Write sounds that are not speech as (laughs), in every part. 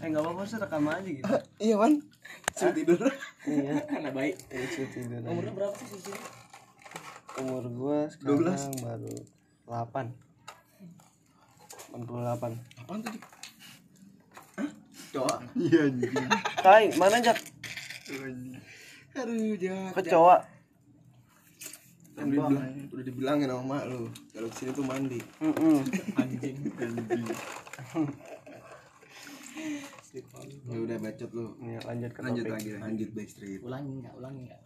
Eh nggak apa-apa sih rekam aja gitu. Iya man. Suruh tidur. Iya. Anak baik. Lucu tidur. aja. Umurnya berapa sih sih? Umur gua sekarang baru 8 88 Apaan tadi? Hah? Cowok? Iya anjing. Kai, mana Jak? Aduh, jangan. Kecoa. Kan dibilang, udah dibilangin sama mak lu kalau ke sini tuh mandi. Heeh. Anjing. (laughs) Ya udah bacot lu. Nih, lanjut ke Lanjut topik. lagi, lanjut backstreet. Ulangi enggak? Ulangi enggak?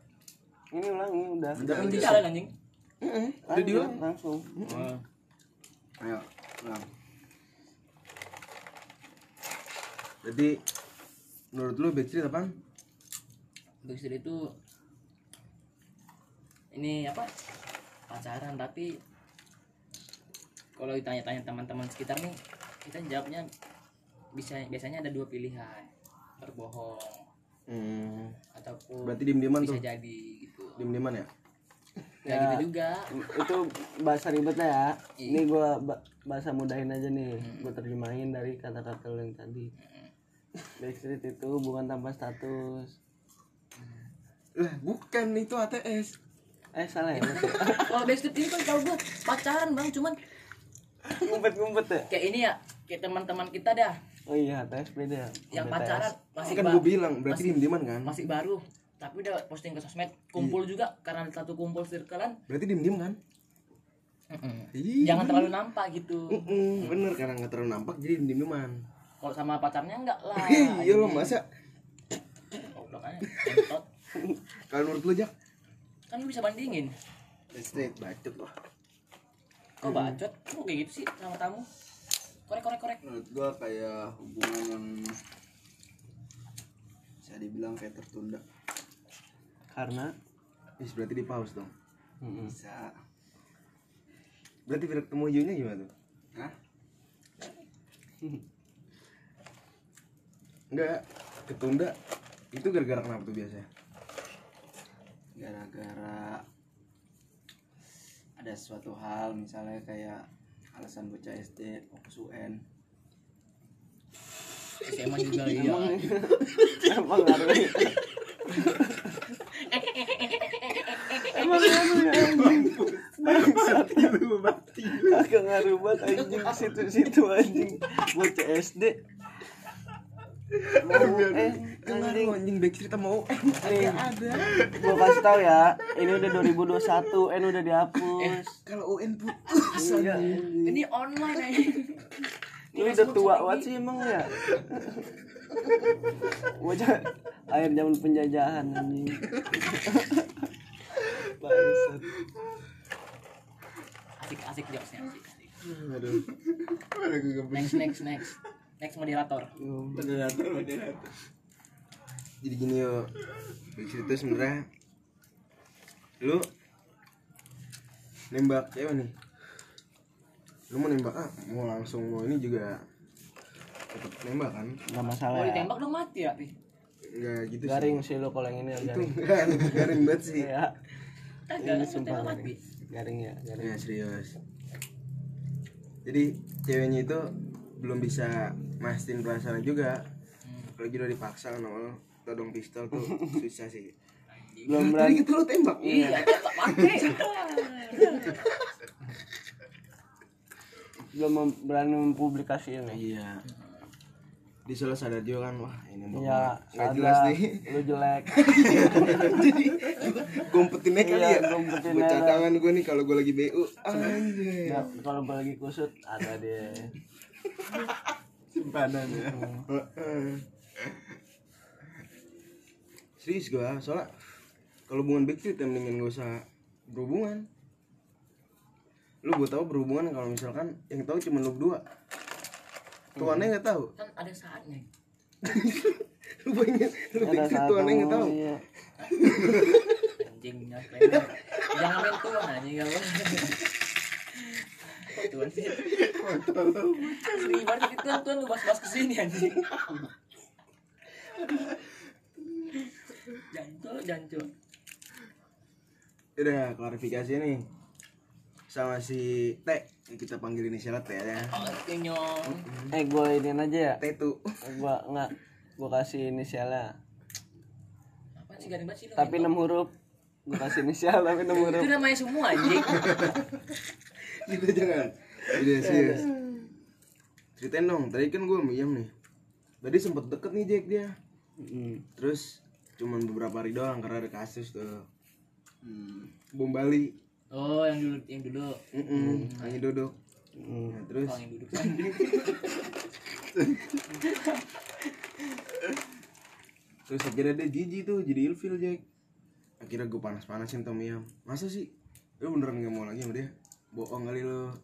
Ini ulangi udah. Udah kan bisa. anjing. Heeh, udah diulang. langsung. Oh. Ayo, ulang. Jadi menurut lu backstreet apaan? Backstreet itu ini apa? Pacaran tapi kalau ditanya-tanya teman-teman sekitar nih kita jawabnya bisa biasanya ada dua pilihan berbohong Hmm, ataupun berarti diem-dieman bisa tuh. jadi gitu Diem-dieman ya? ya, gitu juga Itu bahasa ribetnya ya. Iya. Ini gua ba- bahasa mudahin aja nih. Gua terjemahin dari kata-kata lu yang tadi. Backstreet itu hubungan tanpa status. Lah, bukan itu ATS. Eh salah ya? (laughs) Kalau backstreet ini kan tau gue pacaran bang cuman Ngumpet-ngumpet ya? kayak ini ya kayak teman-teman kita dah Oh iya, tes beda. yang BTS. pacaran masih Kan gue bilang, berarti masih- diem-dieman kan? masih baru tapi udah posting ke sosmed kumpul juga karena satu kumpul circlean Berarti diem-diem kan? Iya. jangan terlalu nampak gitu Mm-mm, bener karena nggak terlalu nampak jadi diem-dieman. kalau sama pacarnya enggak lah Iya lo masa (laughs) kalau menurut lu Jak? kan lu bisa bandingin Backstreet bacot lah. kok bacot kok kayak gitu sih sama tamu korek korek korek Menurut gua kayak hubungan yang bisa dibilang kayak tertunda. Karena Is berarti di pause dong. Bisa. Berarti ketemu hijaunya gimana tuh? Hah? (laughs) Enggak, ketunda itu gara-gara kenapa tuh biasanya? Gara-gara ada suatu hal misalnya kayak alasan bocah SD fokus UN SMA juga (laughs) iya emang ngaruh. emang ngaruh ya anjing. Bangsat Lu mati. Kagak ngaruh banget anjing situ-situ anjing. Bocah SD. Mau eh Kan anjing. backstreet sama UN. Nih, (laughs) gua kasih tahu ya, ini udah 2021, N udah dihapus. Kalau UN putus Iya, ini online aja Lu udah tua banget sih emang ya. Bocah akhir zaman penjajahan anjing. Bangsat. asik asik jokesnya asik asik Aduh. Aduh, gue nggak next next next next moderator. Moderator moderator. Jadi gini yo. Backstreet itu sebenarnya lu nembak cewek nih. Lu mau nembak ah mau langsung mau ini juga tetap nembak kan? Enggak masalah. Kalau ya. ditembak dong mati ya pi? Nggak gitu Garing sih. lo kalau yang ini itu garing. garing banget sih. Ya, kagak ini kan sumpah garing. Garing ya, garing. ya serius. Jadi ceweknya itu belum bisa mastiin perasaan juga. Apalagi udah dipaksa kan awal todong pistol tuh (laughs) susah sih. Belum berani. kita lu tembak. Iya tembak mati Belum mem- berani mempublikasiin ya. iya. Di solo sadar juga kan wah ini mau Iya, nggak jelas nih. Lu jelek. (laughs) jadi gompetinnya kali Iya, ya buat aja. cadangan gue nih kalau gue lagi bu anjir Ya, kalau gua lagi kusut ada dia. Simpanan ya. Serius gue soalnya kalau hubungan backstreet ya mendingan gak usah berhubungan. Lu gue tahu berhubungan kalau misalkan yang tahu cuma lu berdua. Tuannya nggak tahu. Kan ada saatnya. (laughs) Lu pengen lu saat tuannya nggak tahu? iya. anjingnya keren jangan main tuan anjing tuan sih. Sering banget gitu tuan tuan lu bahas-bahas ke sini anjing. Jancu, jancu udah klarifikasi nih. Sama si T yang kita panggil inisialnya T ya? Nyong. eh gue ini aja ya. T tuh. Gue nggak gue kasih inisialnya. Apa sih garing banget sih tapi enam huruf. Gue kasih inisial tapi enam huruf. Itu namanya semua anjing. gitu jangan udah serius ceritain dong tadi kan gue miam nih. Tadi sempet deket nih Jack dia. Mm. terus cuman beberapa hari doang karena ada kasus tuh. Hmm. bom Bali. Oh, yang dulu yang dulu. Mm. hanya duduk Mm. nah, terus? Oh, yang duduk (laughs) terus akhirnya dia jijik tuh jadi ilfil Jack. Akhirnya gue panas-panasin tuh miam masa sih? Lu beneran gak mau lagi sama dia? Bohong kali lo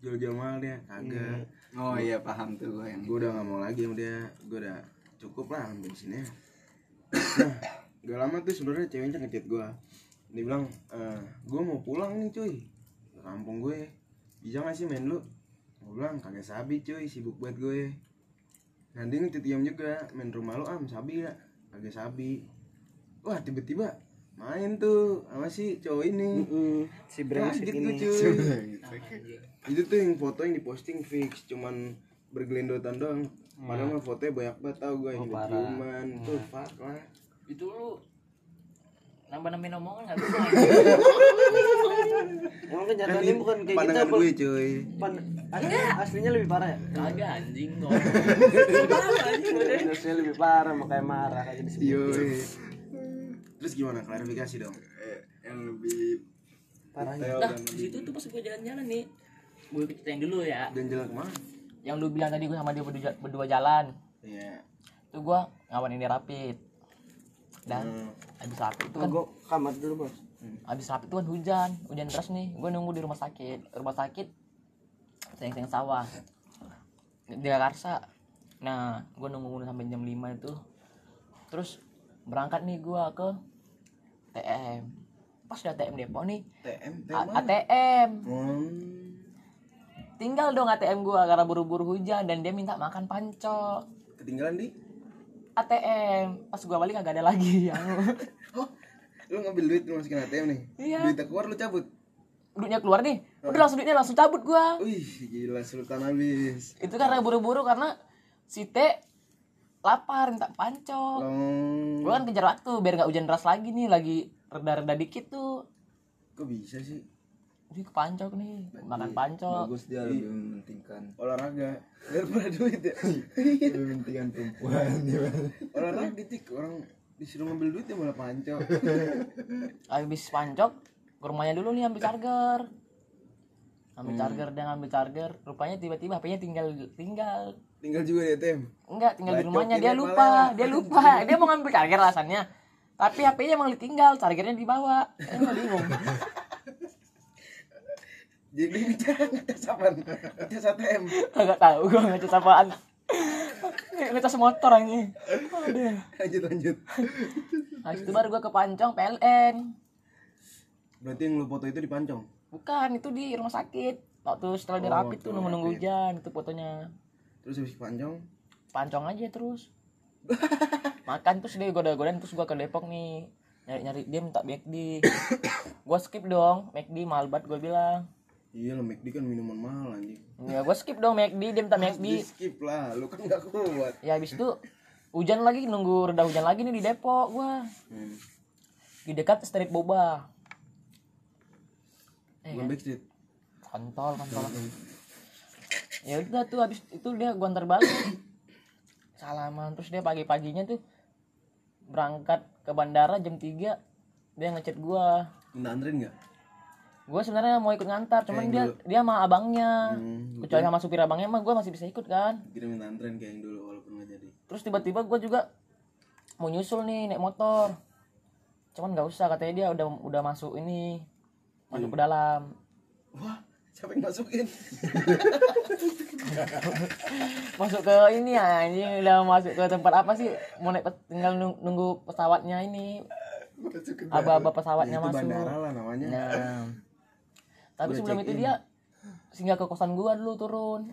jual-jual mahal dia kagak. Oh iya paham tuh gue yang gue udah gak mau lagi sama dia. Gue udah cukup lah sampai sini nah gak lama tuh sebenarnya ceweknya ngechat gue dia bilang eh gue mau pulang nih cuy. Ke kampung gue. Bisa gak sih main lu? Gue bilang kagak sabi cuy. Sibuk banget gue. Nanti ngechat Iam juga main rumah lu am. Sabi ya kagak sabi. Wah tiba-tiba main tuh sama si cowok ini. Mm. si brengsek ini. gue cuy. Itu tuh yang foto yang diposting fix. Cuman bergelendotan doang. Padahal mah fotonya banyak banget tau gue yang Oh, parah. ciuman tuh fuck lah. Itu lu nambah-nambahin omongan enggak bisa. (laughs) emang kenyataannya bukan kayak gitu pandangan apa gue cuy. Pan- aslinya, aslinya lebih parah ya? Kagak anjing kok. (laughs) aslinya lebih parah makanya marah kayak disebut Yoi. (laughs) terus gimana? Klarifikasi dong. Eh, yang lebih parahnya. Nah, di situ tuh pas gue jalan-jalan nih. Gue ceritain dulu ya. dan jalan ke mana? Yang lu bilang tadi gue sama dia berdua, berdua jalan. iya. Itu gue ngawanin dia rapid. Dan Hmm. habis rapid itu kan gue kamar dulu bos. Habis rapid itu kan hujan hujan deras nih. Gue nunggu di rumah sakit. Rumah sakit sayang-sayang sawah. Di Karsa nah gue nunggu sampai jam 5 itu. Terus berangkat nih gue ke TM pas udah TM Depok nih TM ATM hmm. Tinggal dong ATM gue karena buru-buru hujan dan dia minta makan panco ketinggalan di? ATM pas gue balik kagak ada lagi (laughs) yang oh lu ngambil duit lu masukin ATM nih? Iya. duitnya keluar lu cabut? Duitnya keluar nih. Udah langsung duitnya langsung cabut gue wih gila sultan habis. Itu karena buru-buru karena si T lapar minta panco long. Gue kan kejar waktu biar nggak hujan deras lagi nih lagi reda-reda dikit tuh. Kok bisa sih Udah ke pancok nih makan panco bagus dia lebih mementingkan. Olahraga. (laughs) Daripada duit ya? (laughs) Lebih mementingkan perempuan (laughs) dia olahraga cik orang disuruh ngambil duit ya malah panco habis pancok ke rumahnya dulu nih ambil charger. Ambil charger dan ambil charger. Rupanya tiba-tiba HP-nya tinggal tinggal. Tinggal juga di ATM enggak tinggal di Bacok rumahnya. Ini dia malah. lupa dia lupa. Dia mau ngambil charger alasannya. Tapi HP-nya emang ditinggal chargernya dibawa. Emang bingung jadi (laughs) ngecas apaan? Ngecas ATM Gak tahu gue ngecas apaan? Ngecas motor aja Aduh. Lanjut lanjut. Habis itu baru gue ke Pancong PLN berarti yang lu foto itu dipancong Bukan itu di rumah sakit. Waktu setelah Oh, tuh setelah nunggu-nunggu rapid. hujan Itu fotonya. Terus habis pancong? Pancong aja terus. Makan terus dia goda-godain Terus gue ke Depok nih. Nyari-nyari dia minta McD Gue skip dong McD mahal banget gue bilang iya lah McD kan minuman mahal anjing. Ya gue skip dong McD Dia minta di McD skip lah lu kan gak kuat. Ya habis itu Hujan lagi nunggu reda hujan lagi nih di Depok gua. Hmm. Di dekat street boba. Eh, bukan backstreet kontol kontol. Ya udah tuh habis itu dia gua antar balik. Salaman terus dia pagi paginya tuh berangkat ke bandara jam 3 dia ngechat gua. Minta anterin nggak gua sebenarnya mau ikut ngantar cuman Kayak dia dulu. dia sama abangnya. Hmm, kecuali sama supir abangnya mah gua masih bisa ikut kan. Kira minta anterin kayak yang dulu walaupun nggak jadi. Terus tiba-tiba gua juga mau nyusul nih naik motor. Cuman nggak usah katanya dia udah udah masuk ini masuk ke dalam. Wah siapa yang masukin? (laughs) Masuk ke ini ya anjing udah masuk ke tempat apa sih? Mau naik tinggal nung- nunggu pesawatnya ini. Aba-aba pesawatnya Ya, masuk. bandara lah namanya. Nah tapi Udah sebelum itu dia singgah ke kosan gua dulu turun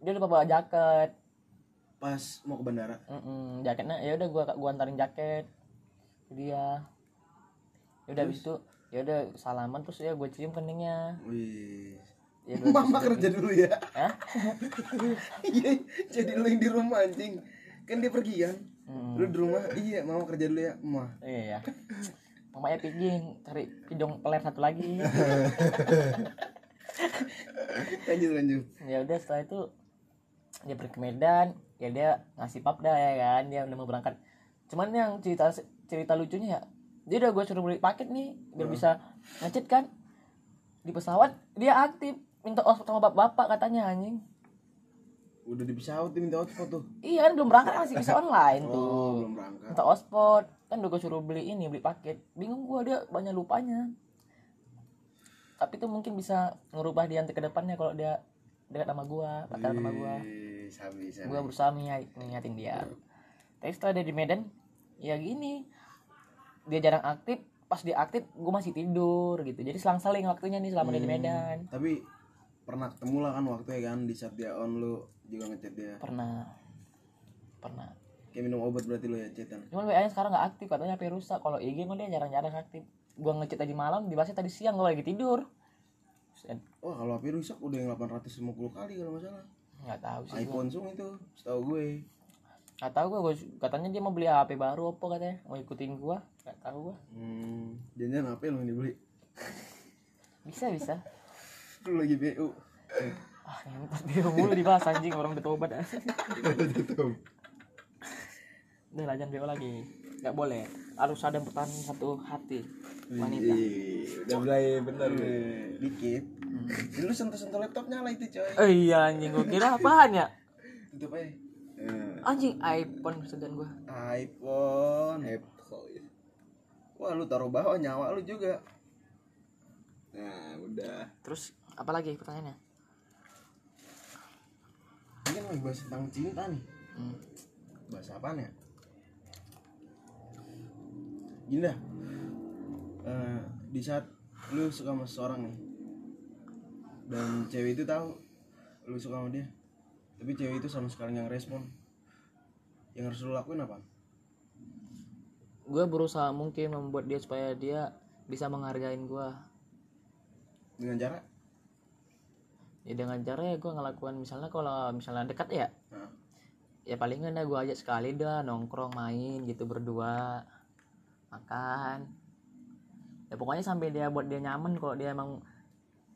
dia lupa bawa jaket pas mau ke bandara Mm-mm, jaketnya ya udah gua gua antarin jaket ke dia ya udah habis itu ya udah salaman terus ya gue cium keningnya Wih. ya gua- Mama kerja dulu ya. (laughs) Iya, jadi lu yang di rumah anjing. Kan dia pergi kan. Hmm. Lu di rumah, iya, mama kerja dulu ya, mah. iya mamanya pijing cari pidong peler satu lagi. (laughs) Lanjut lanjut. ya udah setelah itu dia pergi ke Medan ya dia ngasih papda ya kan. Dia udah mau berangkat. Cuman yang cerita cerita lucunya ya dia udah gue suruh beli paket nih biar bisa ngecet kan. Di pesawat dia aktif minta hotspot sama bapak-bapak katanya anjing. Udah di pesawat dia minta hotspot tuh. iya kan belum berangkat masih bisa (laughs) online tuh. Oh, belum berangkat. minta hotspot kan udah gue suruh beli ini beli paket. Bingung gue dia banyak lupanya. Tapi itu mungkin bisa ngerubah dia nanti ke depannya kalau dia dekat sama gue pacaran sama gue gue berusaha mengingat- mengingatin dia. Tapi setelah dia di Medan ya gini. Dia jarang aktif. Pas dia aktif gue masih tidur gitu. Jadi selang-seling waktunya nih selama dia di Medan. Tapi pernah ketemu lah kan waktu ya kan di saat dia on lu juga ngechat dia. pernah. Pernah Kayak minum obat berarti lu ya chatan. cuman WA nya sekarang nggak aktif katanya HP rusak kalau IG mah dia jarang-jarang aktif gue ngechat tadi malam dibahasnya tadi siang gue lagi tidur Wah, kalau HP rusak udah yang 850 kali kalau nggak salah. nggak tahu sih gua. iPhone Zoom itu, setahu gue. nggak tahu gue katanya dia mau beli HP baru apa katanya mau ikutin gue nggak tahu gue Hmm, jangan HP lu yang dibeli. bisa bisa (laughs) Lu lagi BU. ah ngentot dia mulu dibahas anjing orang udah tobat (laughs) Tutup. Udah lah jangan BO lagi nggak boleh harus ada yang bertahan satu hati wanita udah mulai bener dikit. Jadi lu sentuh-sentuh laptop nyala itu coy. eh iya anjing gue kira apaan ya Tutup aja. Eh, anjing iPhone segan gue iPhone. Apple. Wah, lu taruh bawah nyawa lu juga. Nah, udah. terus apa lagi pertanyaannya Ini kan lagi bahas tentang cinta nih. hmm. Bahas apaan ya? Gini dah. Eh, di saat lu suka sama seseorang nih. Dan cewek itu tahu lu suka sama dia. Tapi cewek itu sama sekali nggak respon. Yang harus lu lakuin apa? gue berusaha mungkin membuat dia supaya dia bisa menghargain gue Dengan cara ya dengan cara ya gue ngelakuin misalnya kalau misalnya dekat ya Nah. ya paling nggak gue ajak sekali dah nongkrong main gitu berdua makan ya pokoknya sampai dia buat dia nyaman kalau dia emang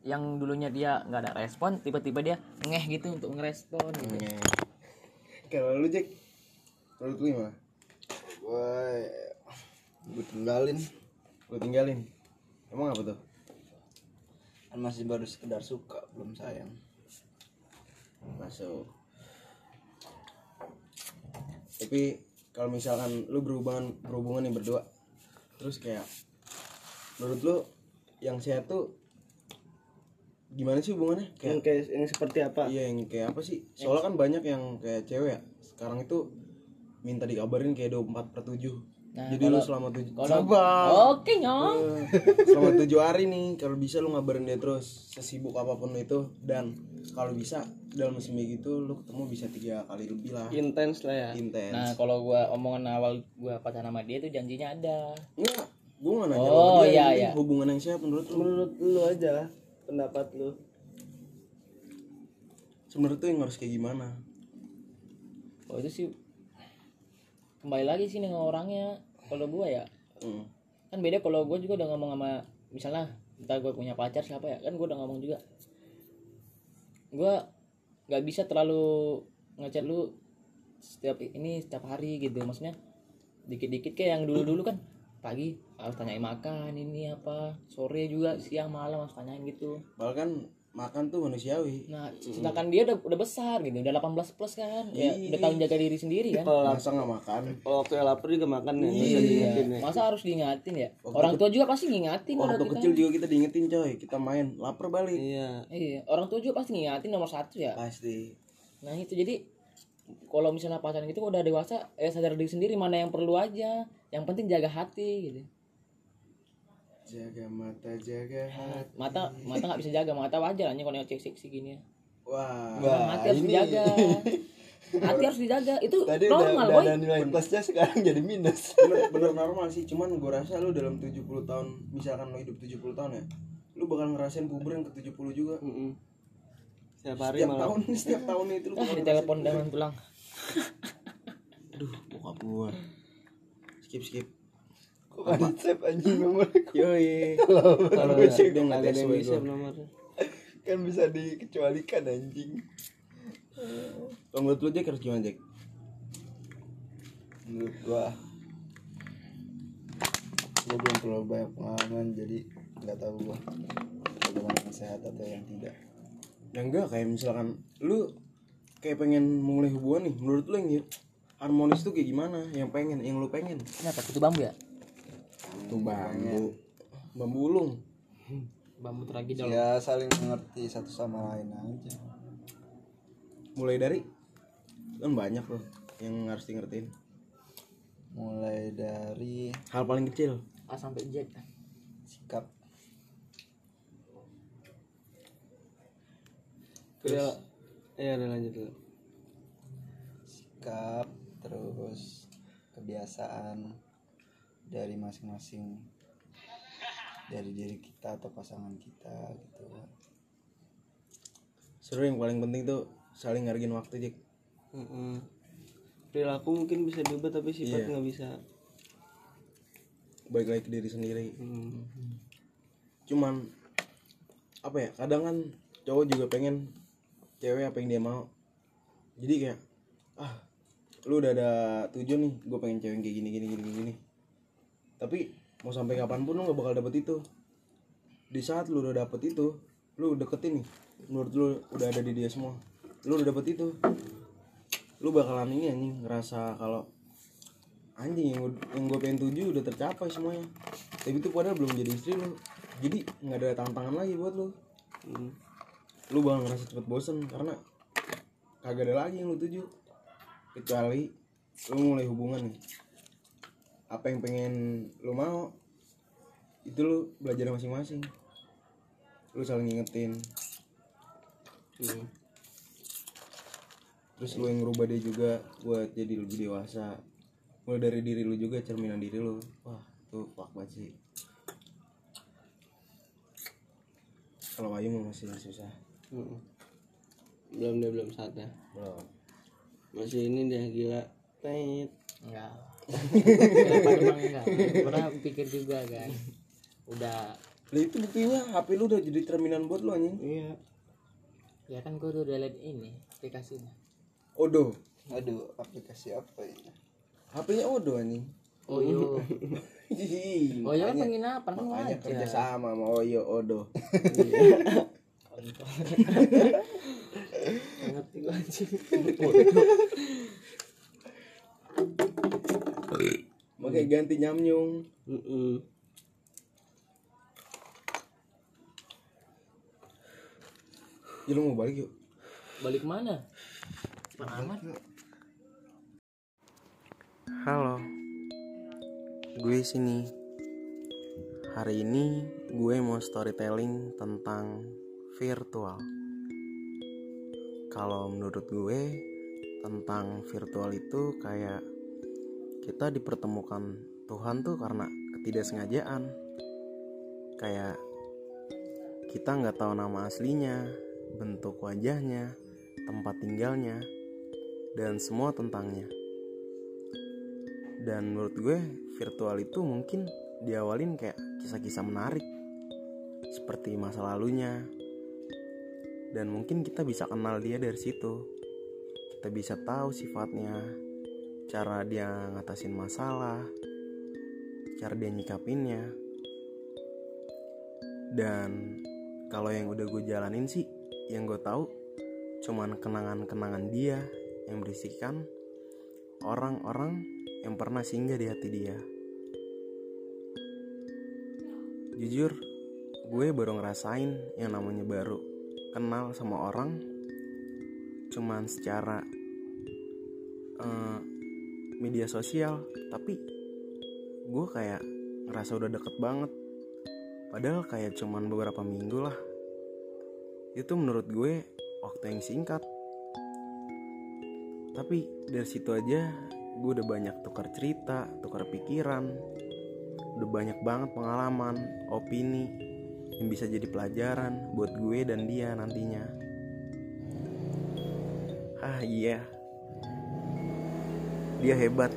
yang dulunya dia nggak ada respon tiba-tiba dia ngeh gitu untuk ngerespon gitu Kalau lu Jack, menurut lu gimana? gue gue tinggalin Lu tinggalin. Emang apa tuh? kan masih baru sekedar suka belum sayang Masuk. Tapi kalau misalkan lu berhubungan berhubungan nih berdua, terus kayak menurut lu yang sehat tuh gimana sih hubungannya? yang Kayak kayak yang seperti apa iya yang kayak apa sih? Soalnya kan banyak yang kayak cewek ya. Sekarang itu minta dikabarin kayak 24 per 7 Nah, Jadi lu kalau- selama tujuh kalau Sabar. oke nyong. Eh, selama tujuh hari nih kalau bisa lu ngabarin dia terus sesibuk apa pun itu. Dan kalau bisa dalam seminggu gitu lu ketemu bisa tiga kali lebih lah. Intens lah ya. Intens nah kalau gua omongan awal gua pacaran sama dia tuh janjinya ada. Enggak gua nggak nanya Oh, dia. iya, iya. hubungan yang sehat menurut lu? Menurut lu aja pendapat lu. Sebenarnya tuh yang harus kayak gimana? Oh itu sih kembali lagi sih dengan orangnya kalau gua ya hmm. kan beda kalau gue juga udah ngomong sama misalnya entah gue punya pacar siapa ya kan gue udah ngomong juga. Gue nggak bisa terlalu ngechat lu setiap ini setiap hari gitu maksudnya dikit-dikit kayak yang dulu-dulu kan. Pagi harus tanyain makan ini apa sore juga siang malam harus tanyain gitu. Bahkan makan tuh manusiawi. Nah sedangkan dia udah udah besar gitu udah 18 plus kan. Ya udah tahu jaga diri sendiri kan. Masa nggak makan? Kalau waktu lapar juga makan ya diingetin ya. Masa harus diingatin ya? Orang tua juga pasti ngingatin waktu kalau kita kecil juga kita diingetin coy. Kita main lapar balik. Iya. Iya, orang tua juga pasti ngingatin nomor satu ya. pasti. Nah itu jadi kalau misalnya pacaran gitu udah dewasa, eh sadar diri sendiri mana yang perlu aja. Yang penting jaga hati gitu. Jaga mata jaga hati. Mata mata nggak bisa jaga, mata wajar aja kalau yang cek seksi gini. Ya. wah. Nah, hati harus dijaga. hati harus dijaga. Itu (laughs) tadi normal udah boy. nilai plusnya sekarang jadi minus. (laughs) Bener, bener normal sih cuman gue rasa lu dalam 70 tahun misalkan lu hidup 70 tahun ya lu bakal ngerasain puber yang ke 70 juga. Mm-mm. setiap hari setiap malah. tahun setiap tahun itu lu ah bakal (laughs) di telepon jangan pulang. Aduh bokap gua. Skip skip save anjing nomor yoi. Kalau gue dia nggak nggak ada yang gua. nomornya kan bisa dikecualikan anjing. Menurut lu Jack harus gimana Jack menurut gua gua belum terlalu banyak pengalaman jadi nggak tahu gua bagaimana yang sehat atau yang tidak. Ya enggak kayak misalkan lu kayak pengen memulai hubungan nih menurut lu yang harmonis tuh kayak gimana? Yang pengen yang lu pengen. Ini apa kutu bambu ya tuh bambu. bambu ulung. Bambu terlagi ya saling mengerti satu sama lain aja. Mulai dari? Kan banyak loh yang harus di ngertiin mulai dari hal paling kecil. A sampai Z. Sikap. Udah ya udah lanjut dulu. Sikap terus kebiasaan dari masing-masing dari diri kita atau pasangan kita gitu seru yang paling penting tuh saling ngargain waktu Jack Mm-mm. perilaku mungkin bisa diubah tapi sifat Iya. nggak bisa baik lagi ke diri sendiri Hmm. cuman apa ya kadang kan cowok juga pengen cewek apa yang dia mau jadi kayak ah lu udah ada tujuan nih gue pengen cewek yang kayak gini gini gini gini tapi mau sampai kapan pun lu gak bakal dapet itu. Di saat lu udah dapet itu lu deketin nih. Menurut lu udah ada di dia semua. Lu udah dapet itu. Lu bakalan ini anjing ngerasa kalau anjing yang, yang gue pengen tuju udah tercapai semuanya. Tapi itu padahal belum jadi istri lu. Jadi nggak ada tantangan lagi buat lu. Hmm. lu bakal ngerasa cepet bosen karena kagak ada lagi yang lu tuju. Kecuali lu mulai hubungan nih apa yang pengen lu mau itu lu belajar masing-masing. Lu saling ngingetin. Hmm. terus lu yang ngerubah dia juga buat jadi lebih dewasa. Mulai dari diri lu juga cerminan diri lu. Wah tuh fuck banget sih. Kalau Ayu masih susah. Belum dia belum saatnya belum. Masih ini dia gila. Tet. enggak emang enggak? Pernah pikir juga kan udah. Lah itu buktinya HP lu udah jadi cerminan buat lu anjing. iya. Ya kan gue udah liat ini aplikasinya. Odo. aduh aplikasi apa ya? HP-nya Odo anjing. oh iya. Oh (laughs) iya kan penginapan kan Makanya wajar. kerja sama sama Oyo Odo. ngerti gue anjing (laughs) Makanya ganti nyamnyung. Mm-mm. Ya lu mau balik yuk. balik mana Cepat amat Halo. Gue sini. Hari ini gue mau storytelling tentang virtual. Kalau menurut gue tentang virtual itu kayak kita dipertemukan Tuhan tuh karena ketidaksengajaan. Kayak kita nggak tahu nama aslinya, bentuk wajahnya, tempat tinggalnya, dan semua tentangnya. Dan menurut gue virtual itu mungkin diawalin kayak kisah-kisah menarik seperti masa lalunya. Dan mungkin kita bisa kenal dia dari situ. Kita bisa tahu sifatnya, cara dia ngatasin masalah, cara dia nyikapinnya. Dan kalau yang udah gue jalanin sih, yang gue tahu cuman kenangan-kenangan dia yang berisikan orang-orang yang pernah singgah di hati dia. Jujur, gue baru ngerasain yang namanya baru kenal sama orang cuman secara eh, media sosial, tapi gue kayak ngerasa udah deket banget. Padahal kayak cuman beberapa minggu lah. Itu menurut gue waktu yang singkat tapi dari situ aja gue udah banyak tukar cerita tukar pikiran udah banyak banget pengalaman opini yang bisa jadi pelajaran buat gue dan dia nantinya ah iya dia hebat.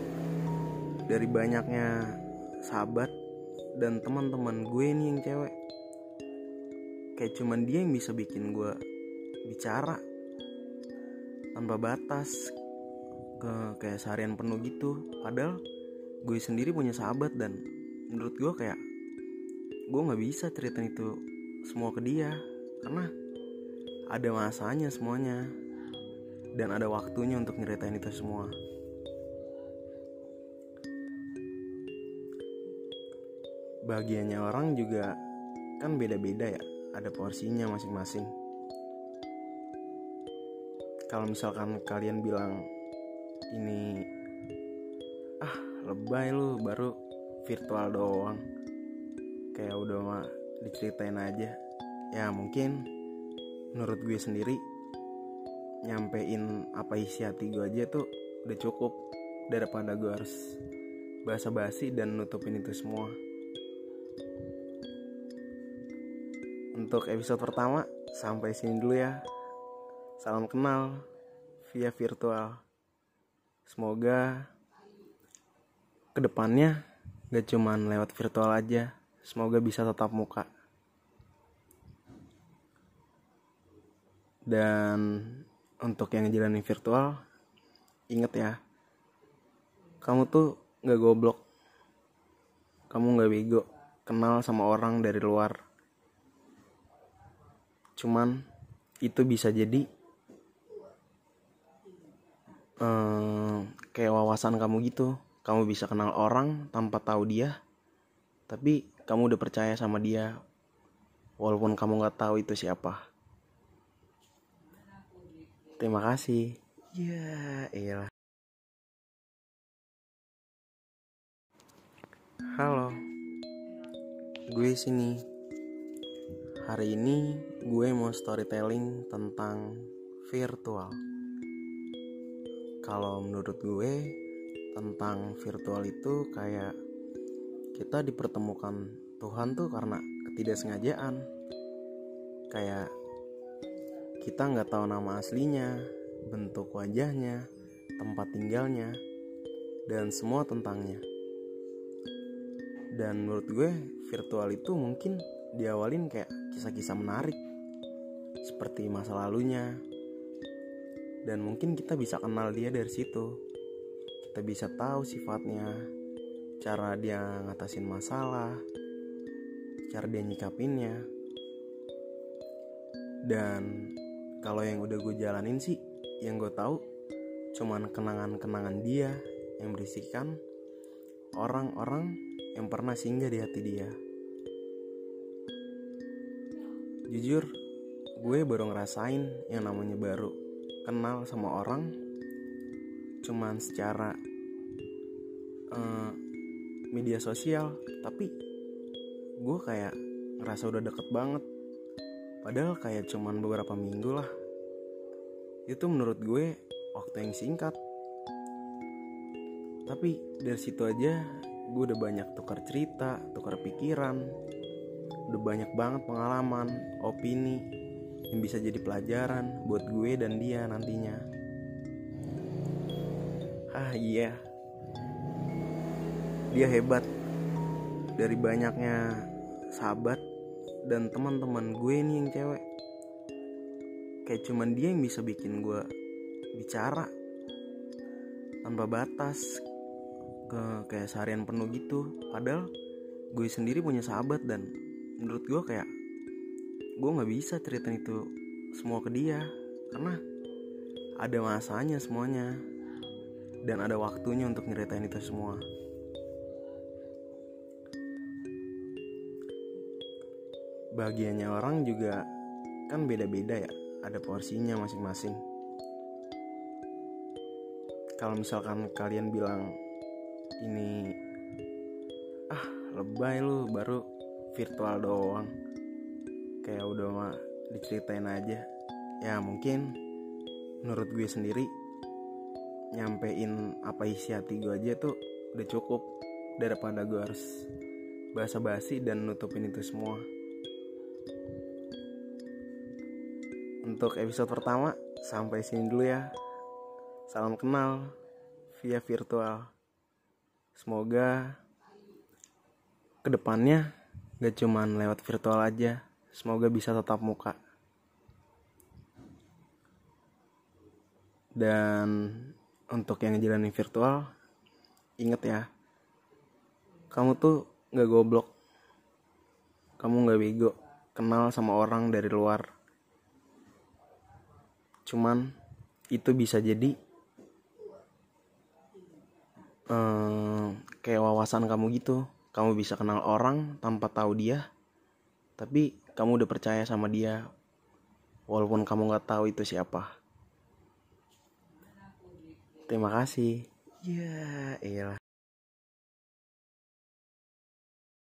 Dari banyaknya sahabat dan teman-teman gue nih yang cewek. Kayak cuman dia yang bisa bikin gue bicara tanpa batas ke kayak seharian penuh gitu. Padahal gue sendiri punya sahabat dan menurut gue kayak gue nggak bisa ceritain itu semua ke dia karena ada masanya semuanya dan ada waktunya untuk nyeritain itu semua bagiannya orang juga kan beda-beda ya. Ada porsinya masing-masing. Kalau misalkan kalian bilang ini ah lebay lu baru virtual doang. Kayak udah mah diceritain aja. Ya mungkin menurut gue sendiri nyampein apa isi hati gue aja tuh udah cukup daripada gue harus basa-basi dan nutupin itu semua untuk episode pertama sampai sini dulu ya. Salam kenal via virtual. Semoga ke depannya gak cuman lewat virtual aja semoga bisa tetap muka. Dan untuk yang ngejalanin virtual inget ya kamu tuh gak goblok. Kamu gak bego kenal sama orang dari luar cuman itu bisa jadi eh, kayak wawasan kamu gitu. Kamu bisa kenal orang tanpa tahu dia tapi kamu udah percaya sama dia walaupun kamu nggak tahu itu siapa. Terima kasih. Ya iyalah. Halo. Gue sini hari ini gue mau storytelling tentang virtual. Kalau menurut gue tentang virtual itu kayak kita dipertemukan Tuhan tuh karena ketidaksengajaan. Kayak kita nggak tahu nama aslinya bentuk wajahnya tempat tinggalnya dan semua tentangnya. Dan menurut gue virtual itu mungkin diawalin kayak kisah-kisah menarik seperti masa lalunya. Dan mungkin kita bisa kenal dia dari situ. Kita bisa tahu sifatnya cara dia ngatasin masalah cara dia nyikapinnya. Dan kalau yang udah gue jalanin sih yang gue tahu cuman kenangan-kenangan dia yang berisikan orang-orang yang pernah singgah di hati dia jujur gue baru ngerasain yang namanya baru kenal sama orang cuman secara uh, media sosial tapi gue kayak ngerasa udah deket banget. Padahal kayak cuman beberapa minggu lah. Itu menurut gue waktu yang singkat. Tapi dari situ aja gue udah banyak tukar cerita tukar pikiran udah banyak banget pengalaman opini yang bisa jadi pelajaran buat gue dan dia nantinya. Ah iya. Dia hebat. Dari banyaknya sahabat dan teman-teman gue nih yang cewek. Kayak cuman dia yang bisa bikin gue bicara tanpa batas ke kayak seharian penuh gitu. Padahal gue sendiri punya sahabat dan menurut gue kayak gue nggak bisa ceritain itu semua ke dia. Karena ada masanya semuanya. Dan ada waktunya untuk nyeritain itu semua. Bagiannya orang juga kan beda-beda ya. Ada porsinya masing-masing. Kalau misalkan kalian bilang ini ah lebay lu baru virtual doang. Kayak udah mah diceritain aja. Ya mungkin menurut gue sendiri nyampein apa isi hati gue aja tuh udah cukup. Daripada gue harus basa-basi dan nutupin itu semua. Untuk episode pertama sampai sini dulu ya. Salam kenal via virtual. Semoga ke depannya gak cuman lewat virtual aja. Semoga bisa tetap muka. Dan untuk yang ngejalanin virtual inget ya kamu tuh gak goblok. Kamu gak bego. Kenal sama orang dari luar. Cuman itu bisa jadi eh, kayak wawasan kamu gitu kamu bisa kenal orang tanpa tahu dia tapi kamu udah percaya sama dia walaupun kamu nggak tahu itu siapa. Terima kasih. Ya iyalah